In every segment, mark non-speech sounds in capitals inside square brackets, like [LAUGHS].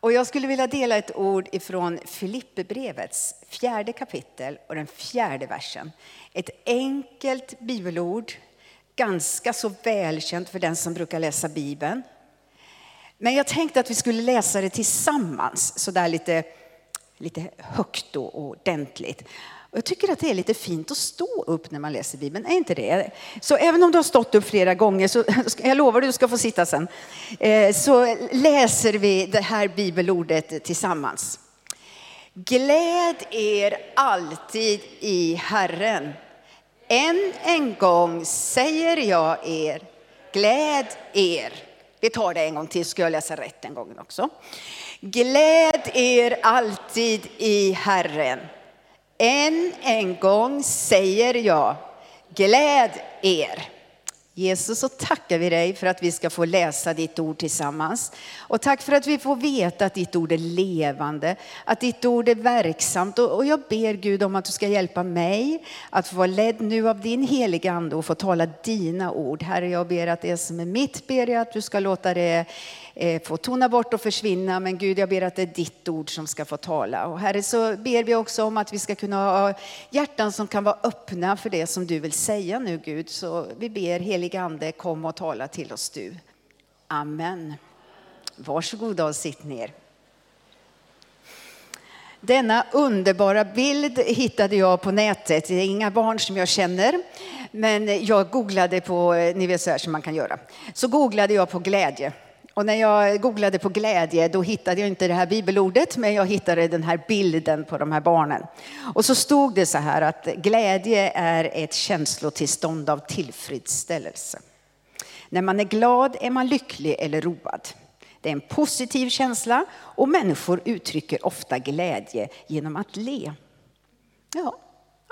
Och jag skulle vilja dela ett ord ifrån Filipperbrevets fjärde kapitel och den fjärde versen. Ett enkelt bibelord, ganska så välkänt för den som brukar läsa Bibeln. Men jag tänkte att vi skulle läsa det tillsammans, så där lite, lite högt och ordentligt. Och jag tycker att det är lite fint att stå upp när man läser Bibeln, är inte det? Så även om du har stått upp flera gånger, så [LAUGHS] jag lovar du ska få sitta sen, eh, så läser vi det här bibelordet tillsammans. Gläd er alltid i Herren. Än en gång säger jag er, gläd er. Vi tar det en gång till, ska jag läsa rätt en gång också. Gläd er alltid i Herren. Än en gång säger jag, gläd er. Jesus, så tackar vi dig för att vi ska få läsa ditt ord tillsammans. Och tack för att vi får veta att ditt ord är levande, att ditt ord är verksamt. Och jag ber Gud om att du ska hjälpa mig att få vara ledd nu av din heliga ande och få tala dina ord. Herre, jag ber att det som är mitt ber jag att du ska låta det eh, få tona bort och försvinna. Men Gud, jag ber att det är ditt ord som ska få tala. Och Herre, så ber vi också om att vi ska kunna ha hjärtan som kan vara öppna för det som du vill säga nu, Gud. Så vi ber helig Ande, kom och tala till oss du. Amen. Varsågoda och sitt ner. Denna underbara bild hittade jag på nätet. Det är inga barn som jag känner, men jag googlade på, eh, ni vet så här som man kan göra. Så googlade jag på glädje. Och när jag googlade på glädje, då hittade jag inte det här bibelordet, men jag hittade den här bilden på de här barnen. Och så stod det så här att glädje är ett känslotillstånd av tillfredsställelse. När man är glad är man lycklig eller road. Det är en positiv känsla och människor uttrycker ofta glädje genom att le. Ja,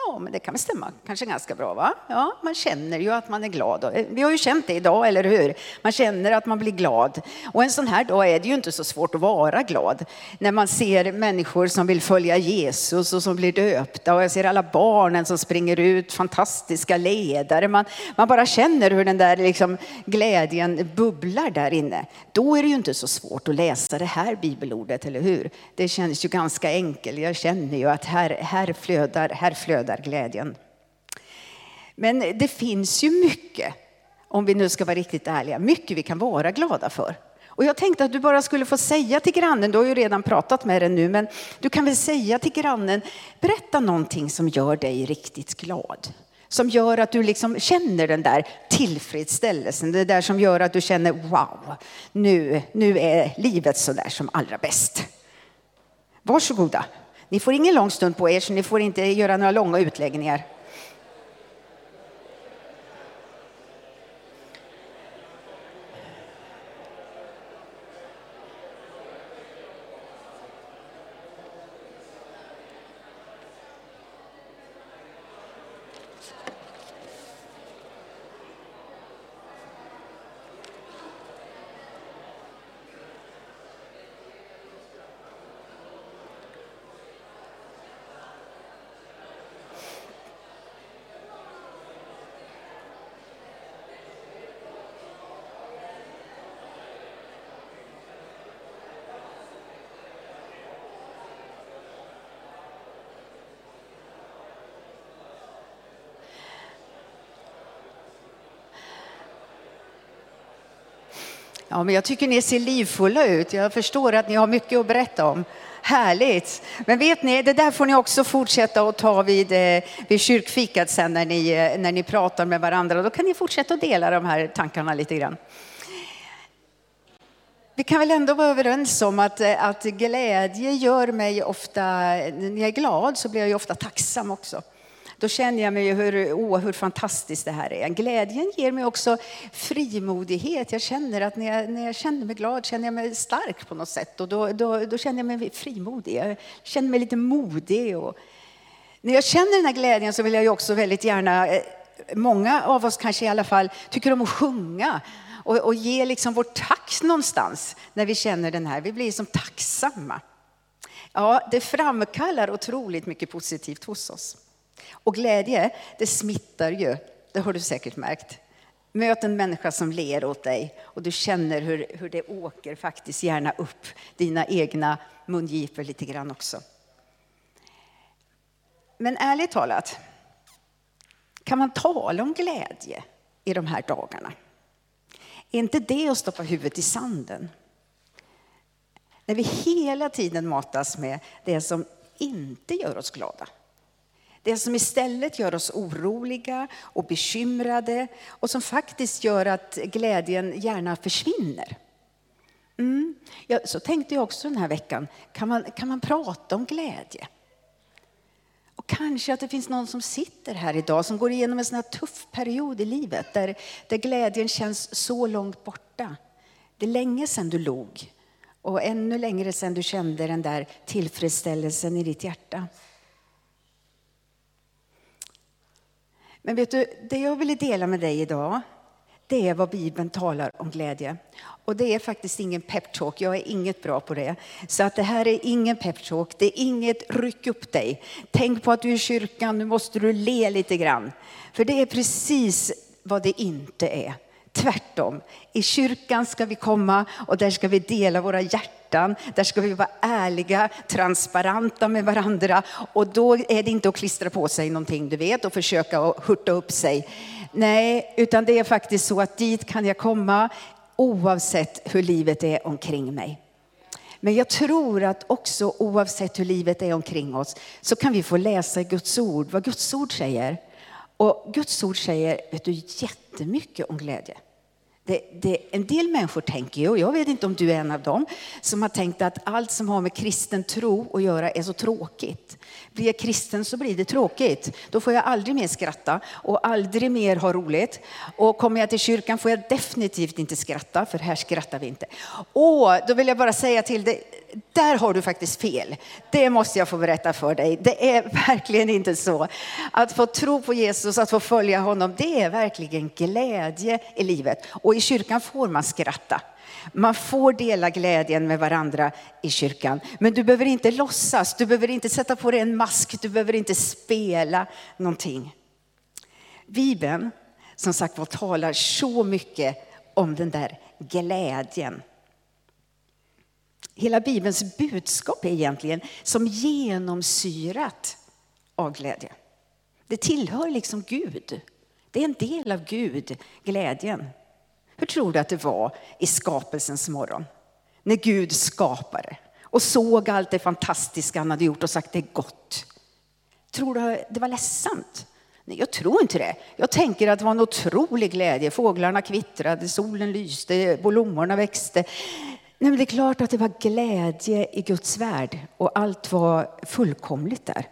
Ja, men det kan väl stämma kanske ganska bra va? Ja, man känner ju att man är glad. Eh, vi har ju känt det idag, eller hur? Man känner att man blir glad. Och en sån här dag är det ju inte så svårt att vara glad. När man ser människor som vill följa Jesus och som blir döpta och jag ser alla barnen som springer ut, fantastiska ledare. Man, man bara känner hur den där liksom glädjen bubblar där inne. Då är det ju inte så svårt att läsa det här bibelordet, eller hur? Det känns ju ganska enkelt. Jag känner ju att här, här flödar, här flödar glädjen. Men det finns ju mycket, om vi nu ska vara riktigt ärliga, mycket vi kan vara glada för. Och jag tänkte att du bara skulle få säga till grannen, du har ju redan pratat med den nu, men du kan väl säga till grannen, berätta någonting som gör dig riktigt glad. Som gör att du liksom känner den där tillfredsställelsen, det där som gör att du känner wow, nu, nu är livet så där som allra bäst. Varsågoda. Ni får ingen lång stund på er, så ni får inte göra några långa utläggningar. Ja, men jag tycker ni ser livfulla ut. Jag förstår att ni har mycket att berätta om. Härligt! Men vet ni, det där får ni också fortsätta att ta vid, eh, vid kyrkfikat sen när ni, eh, när ni pratar med varandra. Då kan ni fortsätta att dela de här tankarna lite grann. Vi kan väl ändå vara överens om att, eh, att glädje gör mig ofta, när jag är glad så blir jag ju ofta tacksam också. Då känner jag mig hur, oh, hur fantastiskt det här är. Glädjen ger mig också frimodighet. Jag känner att när jag, när jag känner mig glad känner jag mig stark på något sätt. Och då, då, då känner jag mig frimodig. Jag känner mig lite modig. Och när jag känner den här glädjen så vill jag ju också väldigt gärna, eh, många av oss kanske i alla fall tycker om att sjunga och, och ge liksom vårt tack någonstans när vi känner den här. Vi blir som tacksamma. Ja, det framkallar otroligt mycket positivt hos oss. Och glädje, det smittar ju. Det har du säkert märkt. Möt en människa som ler åt dig och du känner hur, hur det åker faktiskt gärna upp dina egna mungipor lite grann också. Men ärligt talat, kan man tala om glädje i de här dagarna? Är inte det att stoppa huvudet i sanden? När vi hela tiden matas med det som inte gör oss glada. Det som istället gör oss oroliga och bekymrade och som faktiskt gör att glädjen gärna försvinner. Mm. Ja, så tänkte jag också den här veckan. Kan man, kan man prata om glädje? Och kanske att det finns någon som sitter här idag som går igenom en sån här tuff period i livet där, där glädjen känns så långt borta. Det är länge sedan du log och ännu längre sedan du kände den där tillfredsställelsen i ditt hjärta. Men vet du, det jag ville dela med dig idag, det är vad Bibeln talar om glädje. Och det är faktiskt ingen peptalk, jag är inget bra på det. Så att det här är ingen peptalk, det är inget ryck upp dig. Tänk på att du är i kyrkan, nu måste du le lite grann. För det är precis vad det inte är. Tvärtom. I kyrkan ska vi komma och där ska vi dela våra hjärtan. Där ska vi vara ärliga, transparenta med varandra. Och då är det inte att klistra på sig någonting du vet och försöka att hurta upp sig. Nej, utan det är faktiskt så att dit kan jag komma oavsett hur livet är omkring mig. Men jag tror att också oavsett hur livet är omkring oss så kan vi få läsa i Guds ord vad Guds ord säger. Och Guds ord säger vet du, jättemycket om glädje. Det, det, en del människor tänker ju, och jag vet inte om du är en av dem, som har tänkt att allt som har med kristen tro att göra är så tråkigt. Blir jag kristen så blir det tråkigt. Då får jag aldrig mer skratta och aldrig mer ha roligt. Och kommer jag till kyrkan får jag definitivt inte skratta, för här skrattar vi inte. Och då vill jag bara säga till dig, där har du faktiskt fel. Det måste jag få berätta för dig. Det är verkligen inte så. Att få tro på Jesus, att få följa honom, det är verkligen glädje i livet. Och i kyrkan får man skratta. Man får dela glädjen med varandra i kyrkan. Men du behöver inte låtsas, du behöver inte sätta på dig en mask, du behöver inte spela någonting. Bibeln, som sagt var, talar så mycket om den där glädjen. Hela Bibelns budskap är egentligen som genomsyrat av glädje. Det tillhör liksom Gud. Det är en del av Gud, glädjen. Hur tror du att det var i skapelsens morgon? När Gud skapade och såg allt det fantastiska han hade gjort och sagt det är gott. Tror du det var ledsamt? Nej, jag tror inte det. Jag tänker att det var en otrolig glädje. Fåglarna kvittrade, solen lyste, blommorna växte. Nej, men det är klart att det var glädje i Guds värld och allt var fullkomligt där.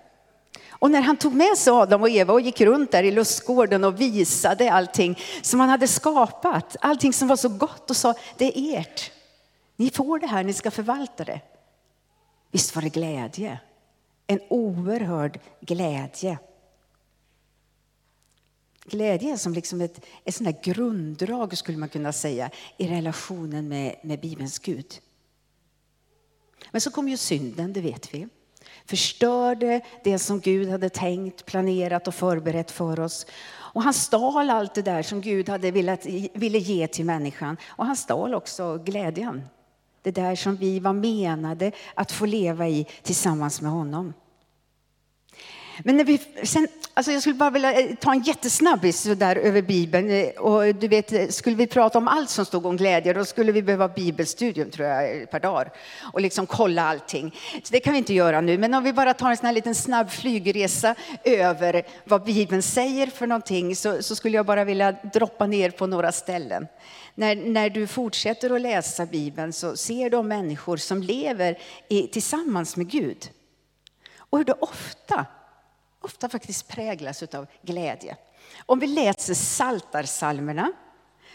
Och när han tog med sig Adam och Eva och gick runt där i lustgården och visade allting som han hade skapat, allting som var så gott och sa det är ert. Ni får det här, ni ska förvalta det. Visst var det glädje? En oerhörd glädje. Glädje är som liksom ett, ett sånt grunddrag skulle man kunna säga i relationen med, med Bibelns Gud. Men så kom ju synden, det vet vi förstörde det som Gud hade tänkt, planerat och förberett för oss. Och han stal allt det där som Gud hade velat, ville ge till människan. Och han stal också glädjen. Det där som vi var menade att få leva i tillsammans med honom. Men när vi, sen, alltså jag skulle bara vilja eh, ta en jättesnabbis där över Bibeln. Eh, och du vet, eh, skulle vi prata om allt som stod om glädje, då skulle vi behöva bibelstudium tror jag, per dag och liksom kolla allting. Så det kan vi inte göra nu. Men om vi bara tar en sån här liten snabb flygresa över vad Bibeln säger för någonting så, så skulle jag bara vilja droppa ner på några ställen. När, när du fortsätter att läsa Bibeln så ser du människor som lever i, tillsammans med Gud. Och hur det ofta ofta faktiskt präglas av glädje. Om vi läser saltarsalmerna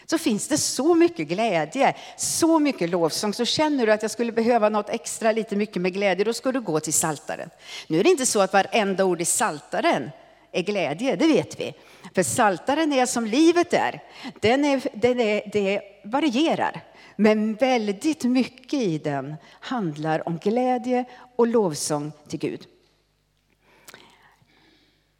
så finns det så mycket glädje, så mycket lovsång. Så känner du att jag skulle behöva något extra lite mycket med glädje, då ska du gå till saltaren. Nu är det inte så att varenda ord i saltaren är glädje, det vet vi. För saltaren är som livet är. Den är, den är, det varierar. Men väldigt mycket i den handlar om glädje och lovsång till Gud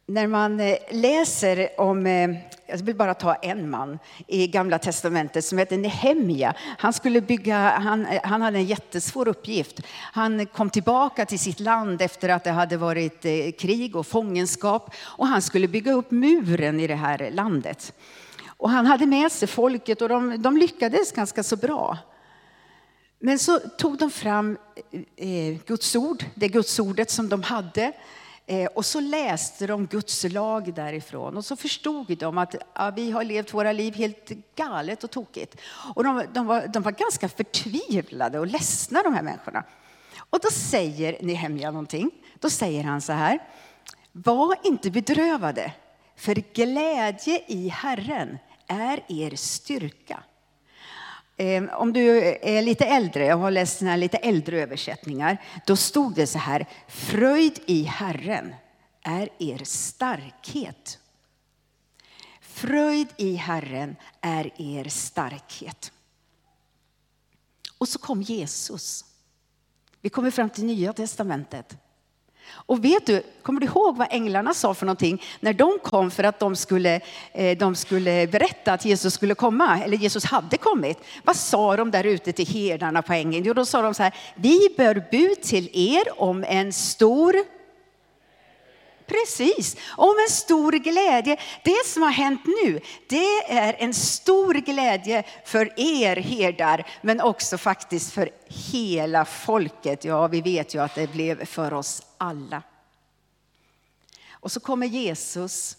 när man eh, läser om, eh, jag vill bara ta en man i Gamla Testamentet som heter Nehemja. Han, skulle bygga, han, eh, han hade en jättesvår uppgift. Han kom tillbaka till sitt land efter att det hade varit krig och fångenskap och han skulle bygga upp muren i det här landet. Och han hade med sig folket och de, de lyckades ganska så bra. Men så tog de fram Guds ord, det Guds ordet som de hade Eh, och så läste de Guds lag därifrån och så förstod de att ja, vi har levt våra liv helt galet och tokigt. Och de, de, var, de var ganska förtvivlade och ledsna de här människorna. Och då säger Nehemja någonting. Då säger han så här. Var inte bedrövade, för glädje i Herren är er styrka. Ehm, om du är lite äldre, jag har läst såna lite äldre översättningar, då stod det så här, fröjd i Herren är er starkhet. Fröjd i Herren är er starkhet. Och så kom Jesus. Vi kommer fram till Nya Testamentet. Och vet du, kommer du ihåg vad änglarna sa för någonting när de kom för att de skulle, eh, de skulle berätta att Jesus skulle komma, eller Jesus hade kommit? Vad sa de där ute till herdarna på ängen? Jo, då sa de så här, vi bör bud till er om en stor Precis, om en stor glädje. Det som har hänt nu, det är en stor glädje för er herdar, men också faktiskt för hela folket. Ja, vi vet ju att det blev för oss alla. Och så kommer Jesus,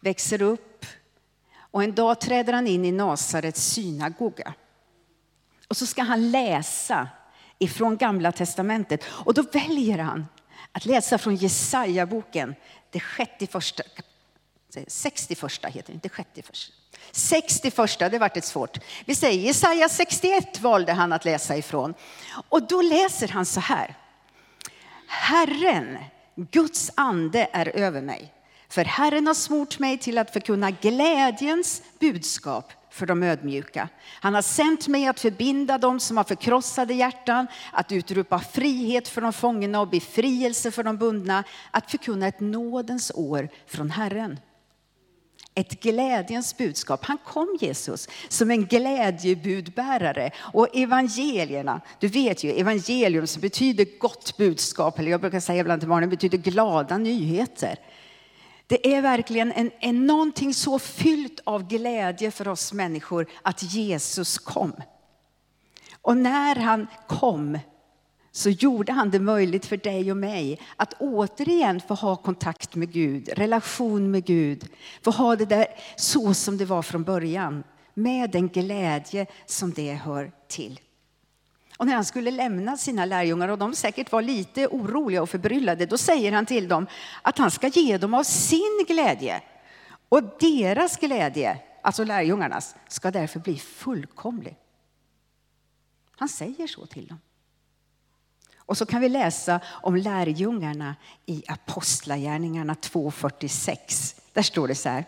växer upp och en dag träder han in i Nasarets synagoga. Och så ska han läsa ifrån Gamla Testamentet och då väljer han att läsa från Jesaja-boken, det 61, 61 heter det, inte 61. 61, det vart ett svårt. Vi säger Jesaja 61 valde han att läsa ifrån. Och då läser han så här. Herren, Guds ande är över mig. För Herren har smort mig till att förkunna glädjens budskap för de ödmjuka. Han har sänt mig att förbinda dem som har förkrossade hjärtan, att utropa frihet för de fångna och befrielse för de bundna, att förkunna ett nådens år från Herren. Ett glädjens budskap. Han kom Jesus som en glädjebudbärare. Och evangelierna, du vet ju evangelium som betyder gott budskap, eller jag brukar säga ibland till barnen, betyder glada nyheter. Det är verkligen en, en, någonting så fyllt av glädje för oss människor att Jesus kom. Och när han kom så gjorde han det möjligt för dig och mig att återigen få ha kontakt med Gud, relation med Gud. Få ha det där så som det var från början, med den glädje som det hör till. Och när han skulle lämna sina lärjungar, och de säkert var lite oroliga och förbryllade, då säger han till dem att han ska ge dem av sin glädje. Och deras glädje, alltså lärjungarnas, ska därför bli fullkomlig. Han säger så till dem. Och så kan vi läsa om lärjungarna i Apostlagärningarna 2.46. Där står det så här.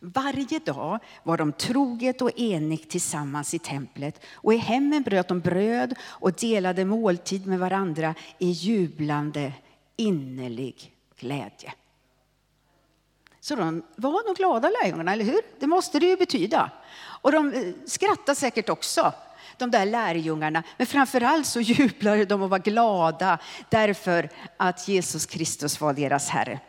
Varje dag var de troget och enigt tillsammans i templet och i hemmen bröt de bröd och delade måltid med varandra i jublande innerlig glädje. Så de var nog glada lärjungarna, eller hur? Det måste det ju betyda. Och de eh, skrattade säkert också, de där lärjungarna. Men framför allt så [LAUGHS] jublade de och var glada därför att Jesus Kristus var deras Herre.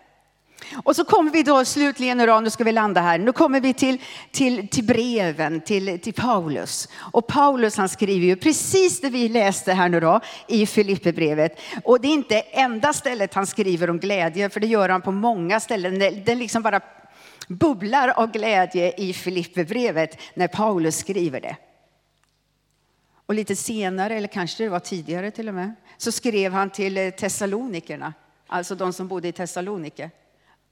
Och så kommer vi då slutligen, då, nu ska vi landa här, nu kommer vi till, till, till breven till, till Paulus. Och Paulus han skriver ju precis det vi läste här nu då i Filipperbrevet. Och det är inte enda stället han skriver om glädje, för det gör han på många ställen. Det liksom bara bubblar av glädje i Filipperbrevet när Paulus skriver det. Och lite senare, eller kanske det var tidigare till och med, så skrev han till eh, Thessalonikerna, alltså de som bodde i Thessalonike.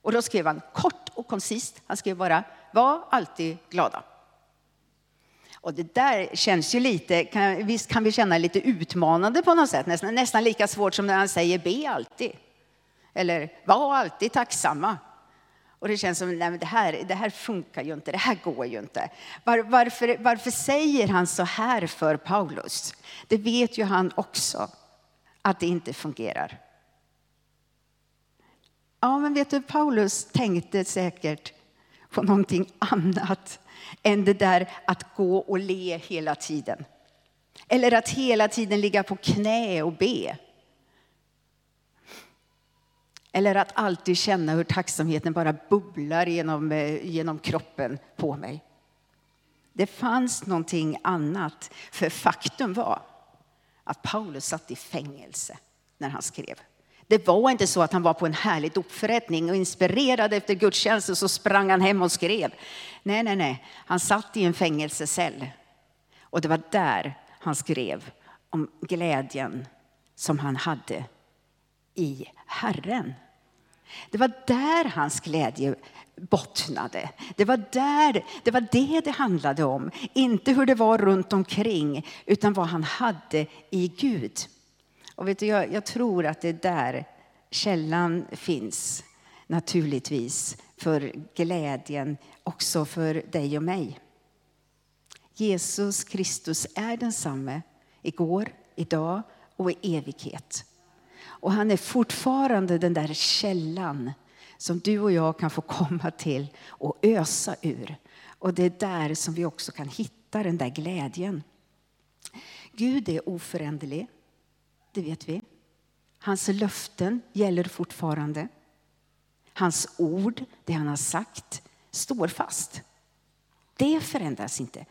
Och då skrev han kort och koncist. Han skrev bara, var alltid glada. Och det där känns ju lite, kan, visst kan vi känna lite utmanande på något sätt, nästan, nästan lika svårt som när han säger be alltid. Eller var alltid tacksamma. Och det känns som, nej men det här, det här funkar ju inte, det här går ju inte. Var, varför, varför säger han så här för Paulus? Det vet ju han också, att det inte fungerar. Ja, men vet du, Paulus tänkte säkert på någonting annat än det där att gå och le hela tiden. Eller att hela tiden ligga på knä och be. Eller att alltid känna hur tacksamheten bara bubblar genom, eh, genom kroppen på mig. Det fanns någonting annat, för faktum var att Paulus satt i fängelse när han skrev. Det var inte så att han var på en härlig dopförrättning och inspirerad efter gudstjänsten så sprang han hem och skrev. Nej, nej, nej. Han satt i en fängelsecell. Och det var där han skrev om glädjen som han hade i Herren. Det var där hans glädje bottnade. Det var, där, det var det det handlade om. Inte hur det var runt omkring, utan vad han hade i Gud. Och vet du, jag, jag tror att det är där källan finns, naturligtvis, för glädjen också för dig och mig. Jesus Kristus är densamme igår, idag och i evighet. Och han är fortfarande den där källan som du och jag kan få komma till och ösa ur. Och det är där som vi också kan hitta den där glädjen. Gud är oföränderlig, det vet vi. Hans löften gäller fortfarande. Hans ord, det han har sagt, står fast. Det förändras inte.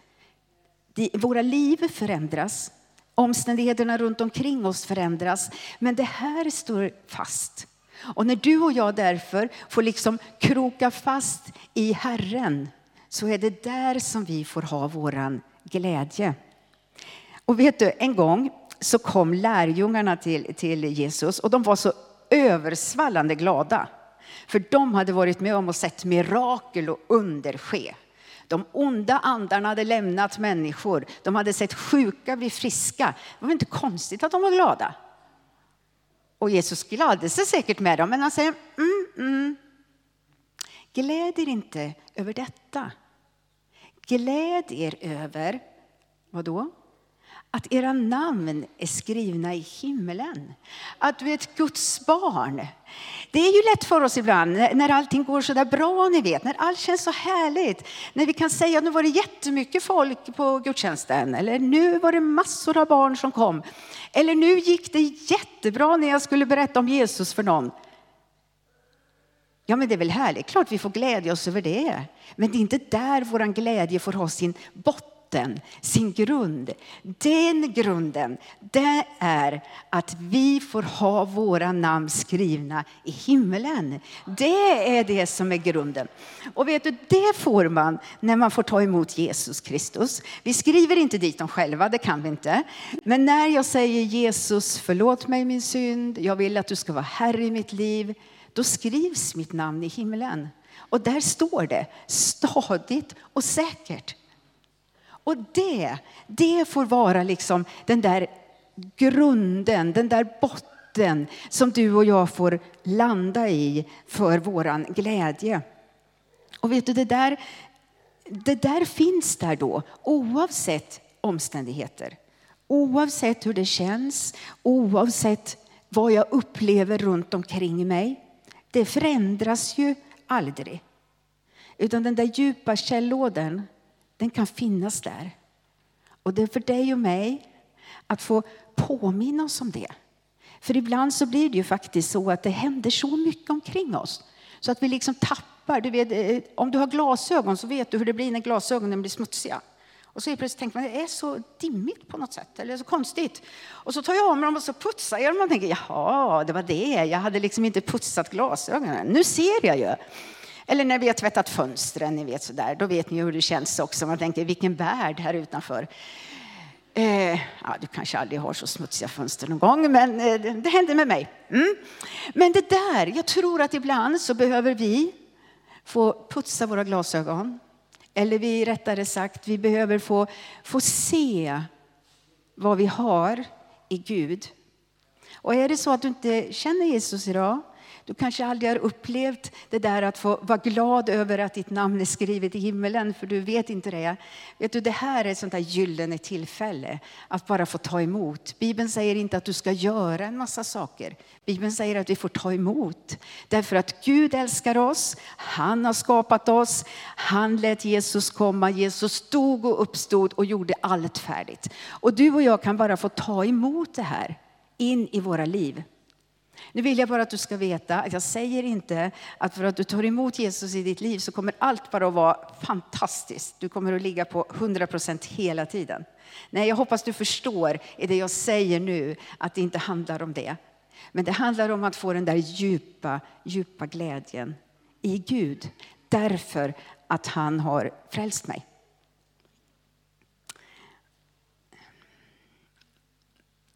Våra liv förändras, omständigheterna runt omkring oss förändras, men det här står fast. Och när du och jag därför får liksom kroka fast i Herren så är det där som vi får ha våran glädje. Och vet du, en gång så kom lärjungarna till, till Jesus och de var så översvallande glada. För de hade varit med om och sett mirakel och under ske. De onda andarna hade lämnat människor. De hade sett sjuka bli friska. Det var inte konstigt att de var glada. Och Jesus gladde sig säkert med dem, men han säger mm, mm. Gläd er inte över detta. Gläd er över, vad då? Att era namn är skrivna i himlen. Att du är ett Guds barn. Det är ju lätt för oss ibland när allting går så där bra, ni vet, när allt känns så härligt. När vi kan säga att nu var det jättemycket folk på gudstjänsten, eller nu var det massor av barn som kom. Eller nu gick det jättebra när jag skulle berätta om Jesus för någon. Ja, men det är väl härligt, klart vi får glädja oss över det. Men det är inte där vår glädje får ha sin botten botten, sin grund. Den grunden, det är att vi får ha våra namn skrivna i himlen. Det är det som är grunden. Och vet du, det får man när man får ta emot Jesus Kristus. Vi skriver inte dit dem själva, det kan vi inte. Men när jag säger Jesus, förlåt mig min synd, jag vill att du ska vara Herre i mitt liv, då skrivs mitt namn i himlen. Och där står det stadigt och säkert. Och det, det får vara liksom den där grunden, den där botten som du och jag får landa i för våran glädje. Och vet du, det där, det där finns där då oavsett omständigheter. Oavsett hur det känns, oavsett vad jag upplever runt omkring mig. Det förändras ju aldrig. Utan den där djupa källådern, den kan finnas där. Och det är för dig och mig att få påminna oss om det. För ibland så blir det ju faktiskt så att det händer så mycket omkring oss så att vi liksom tappar. Du vet, eh, om du har glasögon så vet du hur det blir när glasögonen blir smutsiga. Och så plötsligt tänker man det är så dimmigt på något sätt, eller så konstigt. Och så tar jag av mig dem och så putsar jag dem och tänker jaha, det var det. Jag hade liksom inte putsat glasögonen. Nu ser jag ju. Eller när vi har tvättat fönstren, ni vet sådär. Då vet ni hur det känns också. Man tänker, vilken värld här utanför. Eh, ja, du kanske aldrig har så smutsiga fönster någon gång, men eh, det, det hände med mig. Mm. Men det där, jag tror att ibland så behöver vi få putsa våra glasögon. Eller vi, rättare sagt, vi behöver få, få se vad vi har i Gud. Och är det så att du inte känner Jesus idag, du kanske aldrig har upplevt det där att få vara glad över att ditt namn är skrivet i himmelen, för du vet inte det. Vet du, det här är ett sånt där gyllene tillfälle att bara få ta emot. Bibeln säger inte att du ska göra en massa saker. Bibeln säger att vi får ta emot. Därför att Gud älskar oss, han har skapat oss, han lät Jesus komma, Jesus stod och uppstod och gjorde allt färdigt. Och du och jag kan bara få ta emot det här in i våra liv. Nu vill jag bara att du ska veta att jag säger inte att för att du tar emot Jesus i ditt liv så kommer allt bara att vara fantastiskt. Du kommer att ligga på 100 procent hela tiden. Nej, jag hoppas du förstår i det jag säger nu att det inte handlar om det. Men det handlar om att få den där djupa, djupa glädjen i Gud därför att han har frälst mig.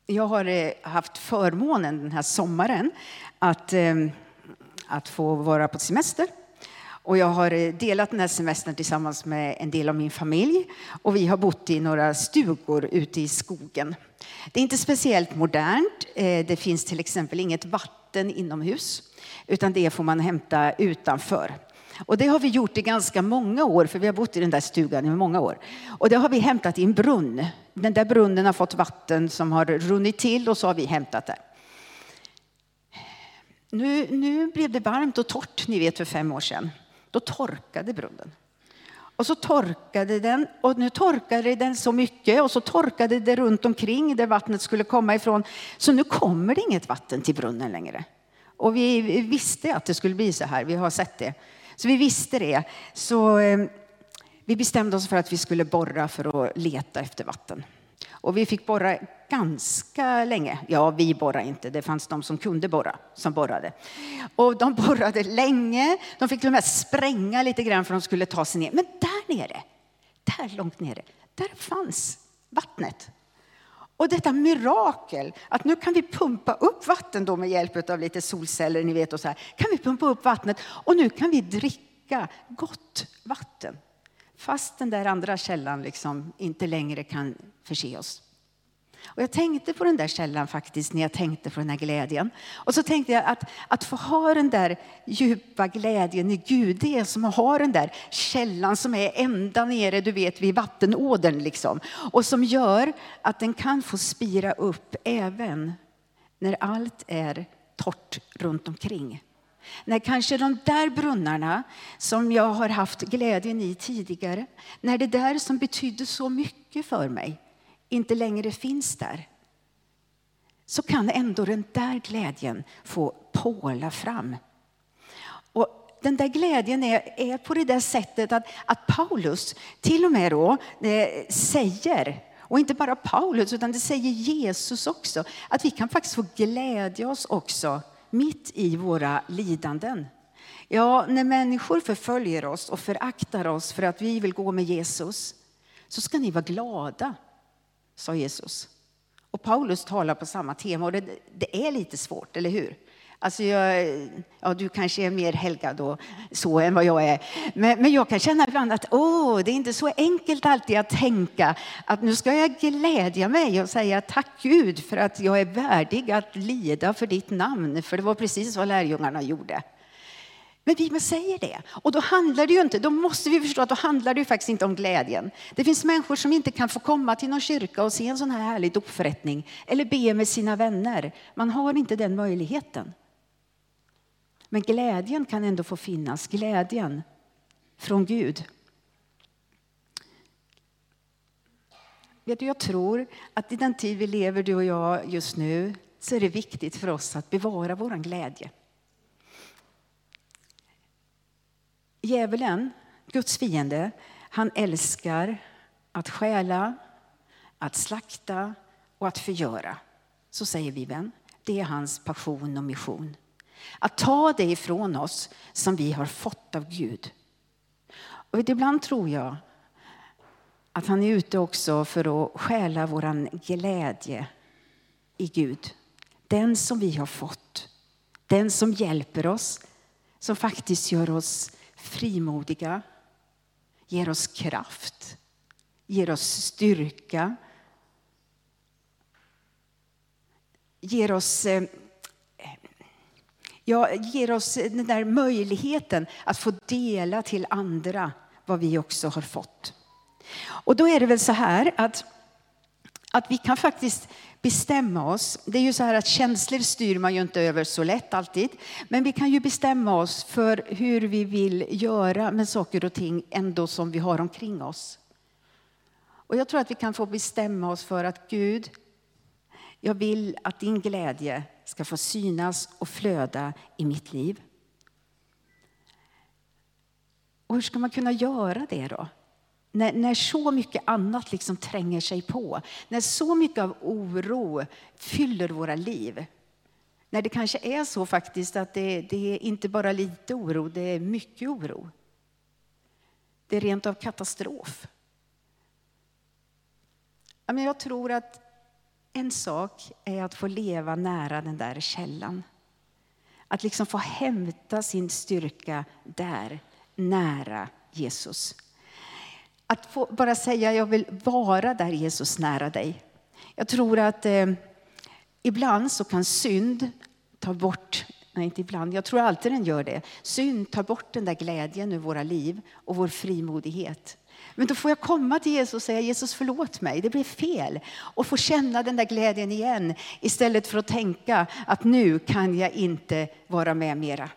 Jag har eh, haft förmånen den här sommaren att, ehm, att få vara på semester. Och jag har eh, delat den här semestern tillsammans med en del av min familj. Och vi har bott i några stugor ute i skogen. Det är inte speciellt modernt. Eh, det finns till exempel inget vatten inomhus, utan det får man hämta utanför. Och det har vi gjort i ganska många år, för vi har bott i den där stugan i många år. Och det har vi hämtat i en brunn. Den där brunnen har fått vatten som har runnit till och så har vi hämtat det. Nu, nu blev det varmt och torrt, ni vet för fem år sedan. Då torkade brunnen. Och så torkade den och nu torkade den så mycket och så torkade det runt omkring där vattnet skulle komma ifrån. Så nu kommer det inget vatten till brunnen längre. Och vi visste att det skulle bli så här, vi har sett det. Så vi visste det. Så eh, vi bestämde oss för att vi skulle borra för att leta efter vatten. Och vi fick borra ganska länge. Ja, vi borrade inte. Det fanns de som kunde borra, som borrade. Och de [LAUGHS] borrade länge. De fick till och med spränga lite grann för att de skulle ta sig ner. Men där nere, där långt nere, där fanns vattnet. Och detta mirakel, att nu kan vi pumpa upp vatten då med hjälp av lite solceller, ni vet och så här. Kan vi pumpa upp vattnet och nu kan vi dricka gott vatten. Fast den där andra källan liksom inte längre kan förse oss. Och jag tänkte på den där källan faktiskt när jag tänkte på den här glädjen. Och så tänkte jag att, att få ha den där djupa glädjen i Gud, det är som att ha den där källan som är ända nere, du vet vid vattenådern liksom. Och som gör att den kan få spira upp även när allt är torrt runt omkring. När kanske de där brunnarna som jag har haft glädjen i tidigare, när det där som betydde så mycket för mig, inte längre finns där så kan ändå den där glädjen få påla fram. Och den där glädjen är, är på det där sättet att, att Paulus till och med då eh, säger, och inte bara Paulus utan det säger Jesus också, att vi kan faktiskt få glädja oss också mitt i våra lidanden. Ja, när människor förföljer oss och föraktar oss för att vi vill gå med Jesus så ska ni vara glada sa Jesus. Och Paulus talar på samma tema och det, det är lite svårt, eller hur? Alltså jag, ja, du kanske är mer helgad och så än vad jag är. Men, men jag kan känna ibland att åh, det är inte så enkelt alltid att tänka att nu ska jag glädja mig och säga tack Gud för att jag är värdig att lida för ditt namn. För det var precis vad lärjungarna gjorde. Men Bibeln säger det. Och då handlar det ju inte, då måste vi förstå att då handlar det ju faktiskt inte om glädjen. Det finns människor som inte kan få komma till någon kyrka och se en sån här härlig dopförrättning eller be med sina vänner. Man har inte den möjligheten. Men glädjen kan ändå få finnas, glädjen från Gud. Vet du, jag tror att i den tid vi lever, du och jag, just nu, så är det viktigt för oss att bevara vår glädje. Djävulen, Guds fiende, han älskar att stjäla, att slakta och att förgöra. Så säger Bibeln. Det är hans passion och mission. Att ta det ifrån oss som vi har fått av Gud. Och ibland tror jag att han är ute också för att stjäla vår glädje i Gud. Den som vi har fått. Den som hjälper oss, som faktiskt gör oss frimodiga, ger oss kraft, ger oss styrka, ger oss, eh, Ja, ger oss den där möjligheten att få dela till andra vad vi också har fått. Och då är det väl så här att, att vi kan faktiskt bestämma oss. Det är ju så här att känslor styr man ju inte över så lätt alltid. Men vi kan ju bestämma oss för hur vi vill göra med saker och ting ändå som vi har omkring oss. Och jag tror att vi kan få bestämma oss för att Gud, jag vill att din glädje ska få synas och flöda i mitt liv. Och hur ska man kunna göra det då? När, när, så mycket annat liksom tränger sig på, när så mycket av oro fyller våra liv. När det kanske är så faktiskt att det, det är inte bara lite oro, det är mycket oro. Det är rent av katastrof. Jag tror att en sak är att få leva nära den där källan. Att liksom få hämta sin styrka där, nära Jesus. Att få bara säga jag vill vara där Jesus nära dig. Jag tror att eh, ibland så kan synd ta bort, nej inte ibland, jag tror alltid den gör det. Synd tar bort den där glädjen ur våra liv och vår frimodighet. Men då får jag komma till Jesus och säga Jesus förlåt mig, det blev fel. Och få känna den där glädjen igen istället för att tänka att nu kan jag inte vara med mera.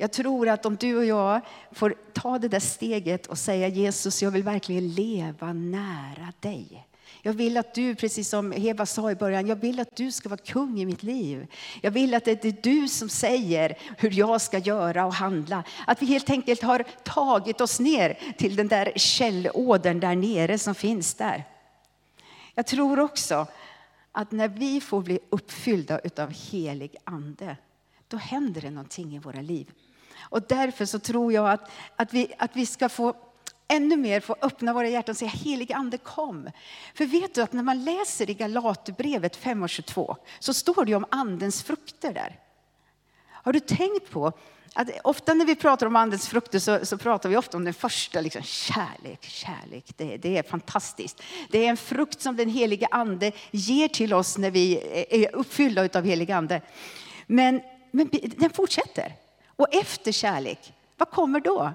Jag tror att om du och jag får ta det där steget och säga Jesus, jag vill verkligen leva nära dig. Jag vill att du, precis som Heva sa i början, jag vill att du ska vara kung i mitt liv. Jag vill att det är du som säger hur jag ska göra och handla. Att vi helt enkelt har tagit oss ner till den där källådern där nere som finns där. Jag tror också att när vi får bli uppfyllda av helig ande, då händer det någonting i våra liv. Och därför så tror jag att, att, vi, att vi ska få ännu mer få öppna våra hjärtan och säga Helig ande kom. För vet du att när man läser i Galaterbrevet 5 och 22 så står det om andens frukter där. Har du tänkt på att ofta när vi pratar om andens frukter så, så pratar vi ofta om den första, liksom, kärlek, kärlek. Det, det, är fantastiskt. Det är en frukt som den helige ande ger till oss när vi är uppfyllda av helig ande. Men, men den fortsätter. Och efter kärlek, vad kommer då?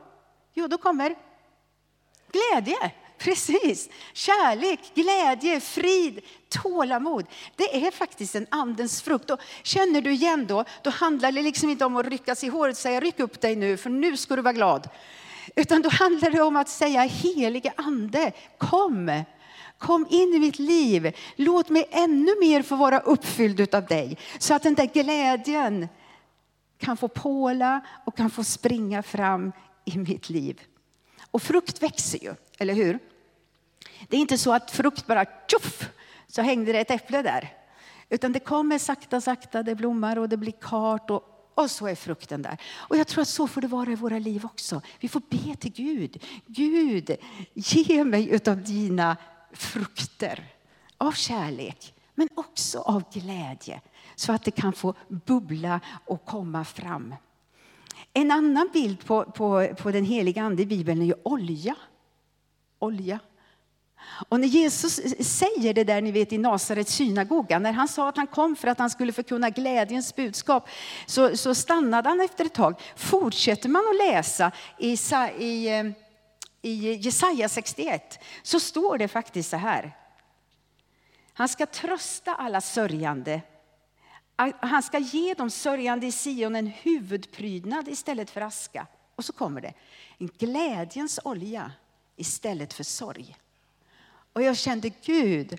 Jo, då kommer glädje. Precis. Kärlek, glädje, frid, tålamod. Det är faktiskt en andens frukt. Och känner du igen då, då handlar det liksom inte om att ryckas i håret och säga ryck upp dig nu för nu ska du vara glad. Utan då handlar det om att säga helige ande, kom. Kom in i mitt liv. Låt mig ännu mer få vara uppfylld av dig. Så att den där glädjen kan få påla och kan få springa fram i mitt liv. Och frukt växer ju, eller hur? Det är inte så att frukt bara tjoff, så hängde det ett äpple där. Utan det kommer sakta, sakta, det blommar och det blir kart och, och så är frukten där. Och jag tror att så får det vara i våra liv också. Vi får be till Gud. Gud, ge mig utav dina frukter av kärlek, men också av glädje så att det kan få bubbla och komma fram. En annan bild på, på, på den heliga ande i Bibeln är ju olja. Olja. Och när Jesus säger det där ni vet i Nasarets synagoga, när han sa att han kom för att han skulle förkunna glädjens budskap, så, så stannade han efter ett tag. Fortsätter man att läsa i, i, eh, i Jesaja 61 så står det faktiskt så här. Han ska trösta alla sörjande han ska ge de sörjande i Sion en huvudprydnad istället för aska. Och så kommer det, en glädjens olja istället för sorg. Och jag kände Gud,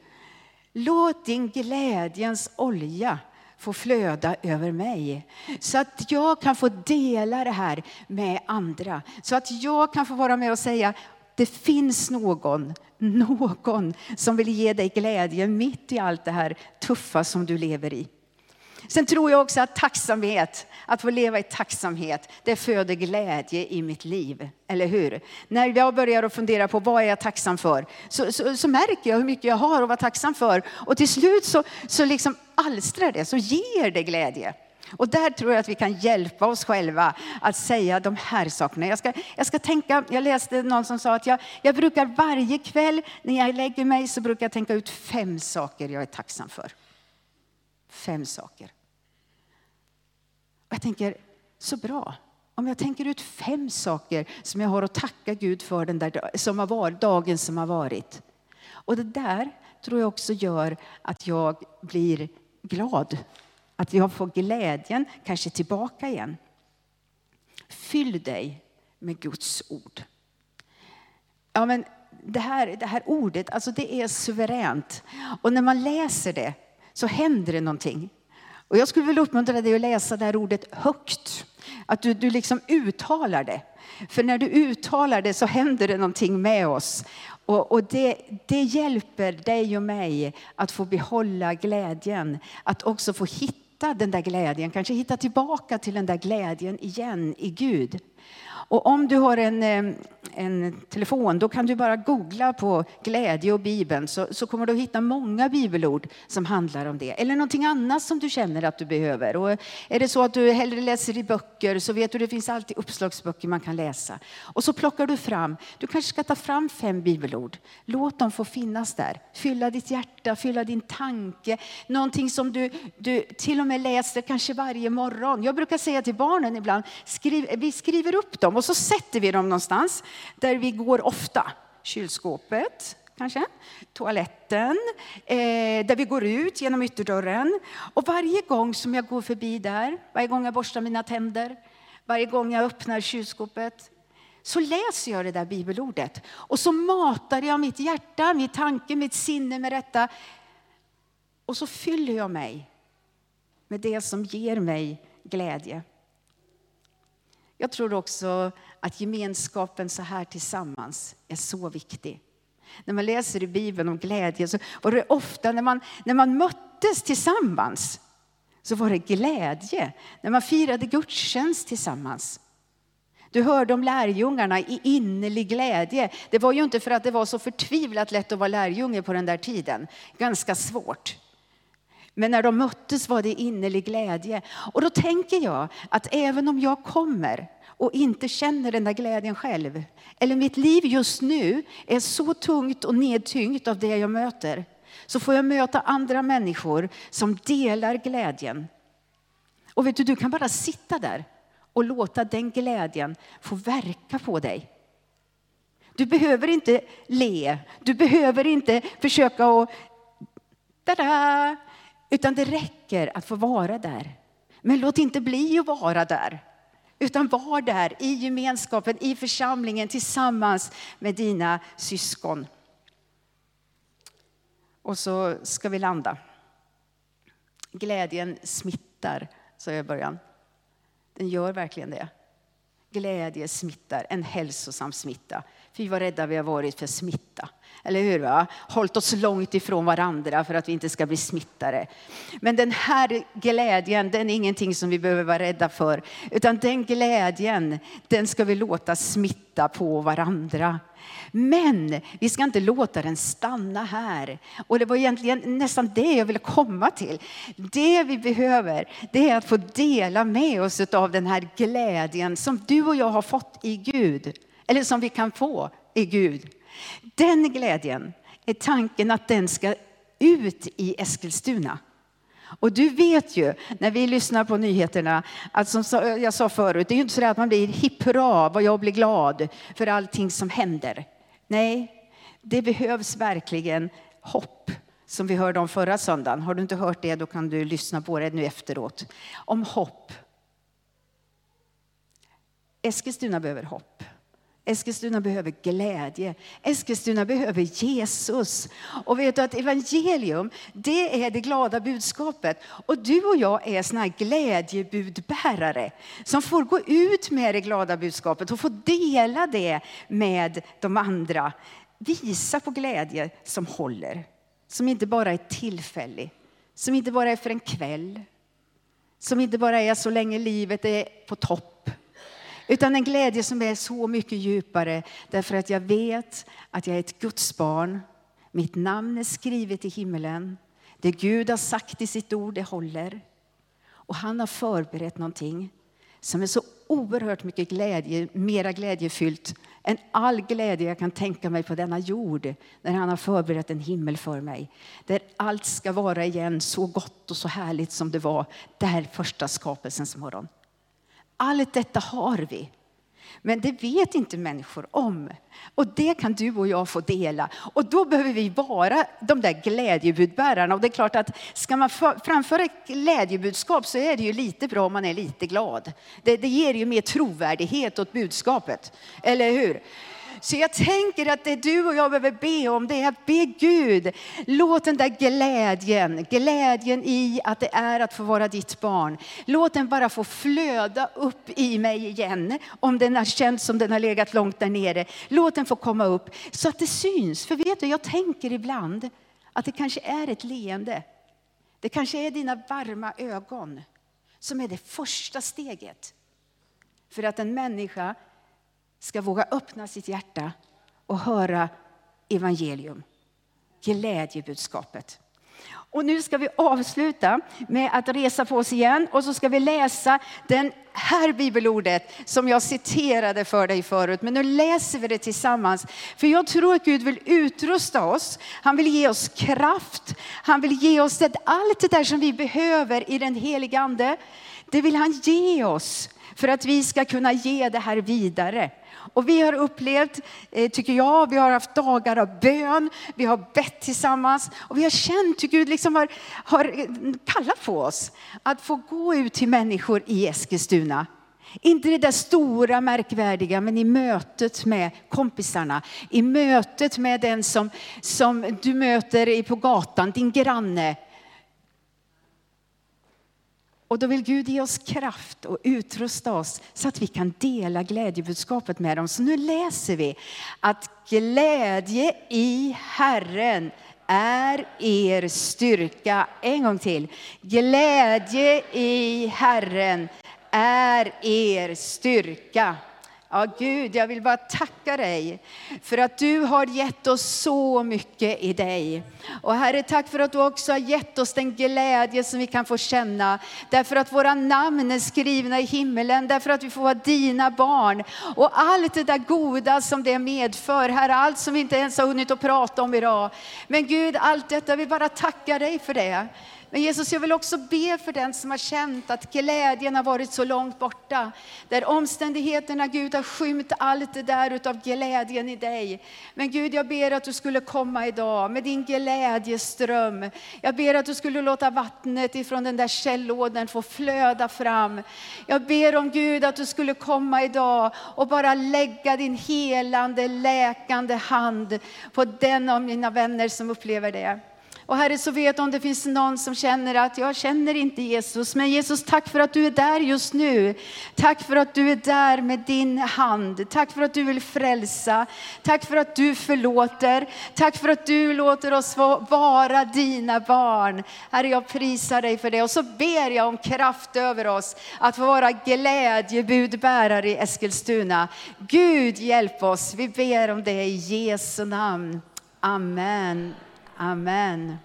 låt din glädjens olja få flöda över mig. Så att jag kan få dela det här med andra. Så att jag kan få vara med och säga, det finns någon, någon som vill ge dig glädje mitt i allt det här tuffa som du lever i. Sen tror jag också att tacksamhet, att få leva i tacksamhet, det föder glädje i mitt liv. Eller hur? När jag börjar att fundera på vad är jag tacksam för, så, så, så, märker jag hur mycket jag har att vara tacksam för. Och till slut så, så liksom alstrar det, så ger det glädje. Och där tror jag att vi kan hjälpa oss själva att säga de här sakerna. Jag ska, jag ska tänka, jag läste någon som sa att jag, jag brukar varje kväll när jag lägger mig så brukar jag tänka ut fem saker jag är tacksam för. Fem saker. Och jag tänker, så bra. Om jag tänker ut fem saker som jag har att tacka Gud för den där som har varit, dagen som har varit. Och det där tror jag också gör att jag blir glad. Att jag får glädjen kanske tillbaka igen. Fyll dig med Guds ord. Ja, men det, här, det här ordet, alltså det är suveränt. Och när man läser det så händer det någonting. Och jag skulle vilja uppmuntra dig att läsa det här ordet högt. Att du, du liksom uttalar det. För när du uttalar det så händer det någonting med oss. Och, och det, det, hjälper dig och mig att få behålla glädjen. Att också få hitta den där glädjen, kanske hitta tillbaka till den där glädjen igen i Gud. Och om du har en, eh, en telefon, då kan du bara googla på glädje och Bibeln så, så kommer du att hitta många bibelord som handlar om det. Eller någonting annat som du känner att du behöver. Och är det så att du hellre läser i böcker så vet du det finns alltid uppslagsböcker man kan läsa. Och så plockar du fram, du kanske ska ta fram fem bibelord. Låt dem få finnas där. Fylla ditt hjärta, fylla din tanke. Någonting som du, du till och med läser kanske varje morgon. Jag brukar säga till barnen ibland, skriv, vi skriver upp dem och så sätter vi dem någonstans där vi går ofta. Kylskåpet, kanske, toaletten, eh, där vi går ut genom ytterdörren. Och varje gång som jag går förbi där, varje gång jag borstar mina tänder, varje gång jag öppnar kylskåpet, så läser jag det där bibelordet. Och så matar jag mitt hjärta, min tanke, mitt sinne med detta. Och så fyller jag mig med det som ger mig glädje. Jag tror också att gemenskapen så här tillsammans är så viktig. När man läser i Bibeln om glädje så var det ofta när man, när man möttes tillsammans så var det glädje. När man firade gudstjänst tillsammans. Du hörde om lärjungarna i innerlig glädje. Det var ju inte för att det var så förtvivlat lätt att vara lärjunge på den där tiden. Ganska svårt. Men när de möttes var det innerlig glädje. Och då tänker jag att även om jag kommer och inte känner den där glädjen själv, eller mitt liv just nu är så tungt och nedtyngt av det jag möter, så får jag möta andra människor som delar glädjen. Och vet du, du kan bara sitta där och låta den glädjen få verka på dig. Du behöver inte le, du behöver inte försöka att utan det räcker att få vara där. Men låt inte bli att vara där. Utan var där i gemenskapen, i församlingen tillsammans med dina syskon. Och så ska vi landa. Glädjen smittar, sa jag i början. Den gör verkligen det. Glädje smittar, en hälsosam smitta. Fy vad rädda vi har varit för smitta. Eller hur? Va? Hållit oss långt ifrån varandra för att vi inte ska bli smittade. Men den här glädjen, den är ingenting som vi behöver vara rädda för. Utan den glädjen, den ska vi låta smitta på varandra. Men vi ska inte låta den stanna här. Och det var egentligen nästan det jag ville komma till. Det vi behöver, det är att få dela med oss av den här glädjen som du och jag har fått i Gud. Eller som vi kan få i Gud. Den glädjen är tanken att den ska ut i Eskilstuna. Och du vet ju när vi lyssnar på nyheterna att som jag sa förut, det är ju inte så att man blir hipp hurra vad jag blir glad för allting som händer. Nej, det behövs verkligen hopp som vi hörde om förra söndagen. Har du inte hört det då kan du lyssna på det nu efteråt. Om hopp. Eskilstuna behöver hopp. Eskilstuna behöver glädje. Eskilstuna behöver Jesus. Och vet du att evangelium, det är det glada budskapet. Och du och jag är såna här glädjebudbärare som får gå ut med det glada budskapet och få dela det med de andra. Visa på glädje som håller, som inte bara är tillfällig, som inte bara är för en kväll, som inte bara är så länge livet är på topp utan en glädje som är så mycket djupare därför att jag vet att jag är ett Guds barn. Mitt namn är skrivet i himmelen. Det Gud har sagt i sitt ord, det håller. Och han har förberett någonting som är så oerhört mycket glädje, mera glädjefyllt än all glädje jag kan tänka mig på denna jord. När han har förberett en himmel för mig. Där allt ska vara igen så gott och så härligt som det var där första skapelsens morgon. Allt detta har vi. Men det vet inte människor om. Och det kan du och jag få dela. Och då behöver vi vara de där glädjebudbärarna. Och det är klart att ska man framföra ett glädjebudskap så är det ju lite bra om man är lite glad. Det, det ger ju mer trovärdighet åt budskapet. Eller hur? Så jag tänker att det du och jag behöver be om det är att be Gud, låt den där glädjen, glädjen i att det är att få vara ditt barn, låt den bara få flöda upp i mig igen. Om den har känts som den har legat långt där nere, låt den få komma upp så att det syns. För vet du, jag tänker ibland att det kanske är ett leende. Det kanske är dina varma ögon som är det första steget för att en människa ska våga öppna sitt hjärta och höra evangelium, glädjebudskapet. Och nu ska vi avsluta med att resa på oss igen och så ska vi läsa den här bibelordet som jag citerade för dig förut. Men nu läser vi det tillsammans. För jag tror att Gud vill utrusta oss. Han vill ge oss kraft. Han vill ge oss det, allt det där som vi behöver i den heliga ande. Det vill han ge oss för att vi ska kunna ge det här vidare. Och vi har upplevt, eh, tycker jag, vi har haft dagar av bön, vi har bett tillsammans och vi har känt hur Gud liksom har, har eh, kallat på oss att få gå ut till människor i Eskilstuna. Inte det där stora märkvärdiga, men i mötet med kompisarna. I mötet med den som, som du möter på gatan, din granne. Och då vill Gud ge oss kraft och utrusta oss så att vi kan dela glädjebudskapet med dem. Så nu läser vi att glädje i Herren är er styrka. En gång till. Glädje i Herren är er styrka. Ja, Gud, jag vill bara tacka dig för att du har gett oss så mycket i dig. Och Herre, tack för att du också har gett oss den glädje som vi kan få känna. Därför att våra namn är skrivna i himmelen, därför att vi får vara dina barn. Och allt det där goda som det medför, Herre, allt som vi inte ens har hunnit att prata om idag. Men Gud, allt detta, vi bara tacka dig för det. Men Jesus, jag vill också be för den som har känt att glädjen har varit så långt borta. Där omständigheterna, Gud, har skymt allt det där utav glädjen i dig. Men Gud, jag ber att du skulle komma idag med din glädjeström. Jag ber att du skulle låta vattnet ifrån den där källådern få flöda fram. Jag ber om Gud att du skulle komma idag och bara lägga din helande, läkande hand på den av mina vänner som upplever det. Och Herre, så vet om det finns någon som känner att jag känner inte Jesus. Men Jesus, tack för att du är där just nu. Tack för att du är där med din hand. Tack för att du vill frälsa. Tack för att du förlåter. Tack för att du låter oss vara dina barn. Herre, jag prisar dig för det. Och så ber jag om kraft över oss att få vara glädjebudbärare i Eskilstuna. Gud hjälp oss. Vi ber om det i Jesu namn. Amen. Amen.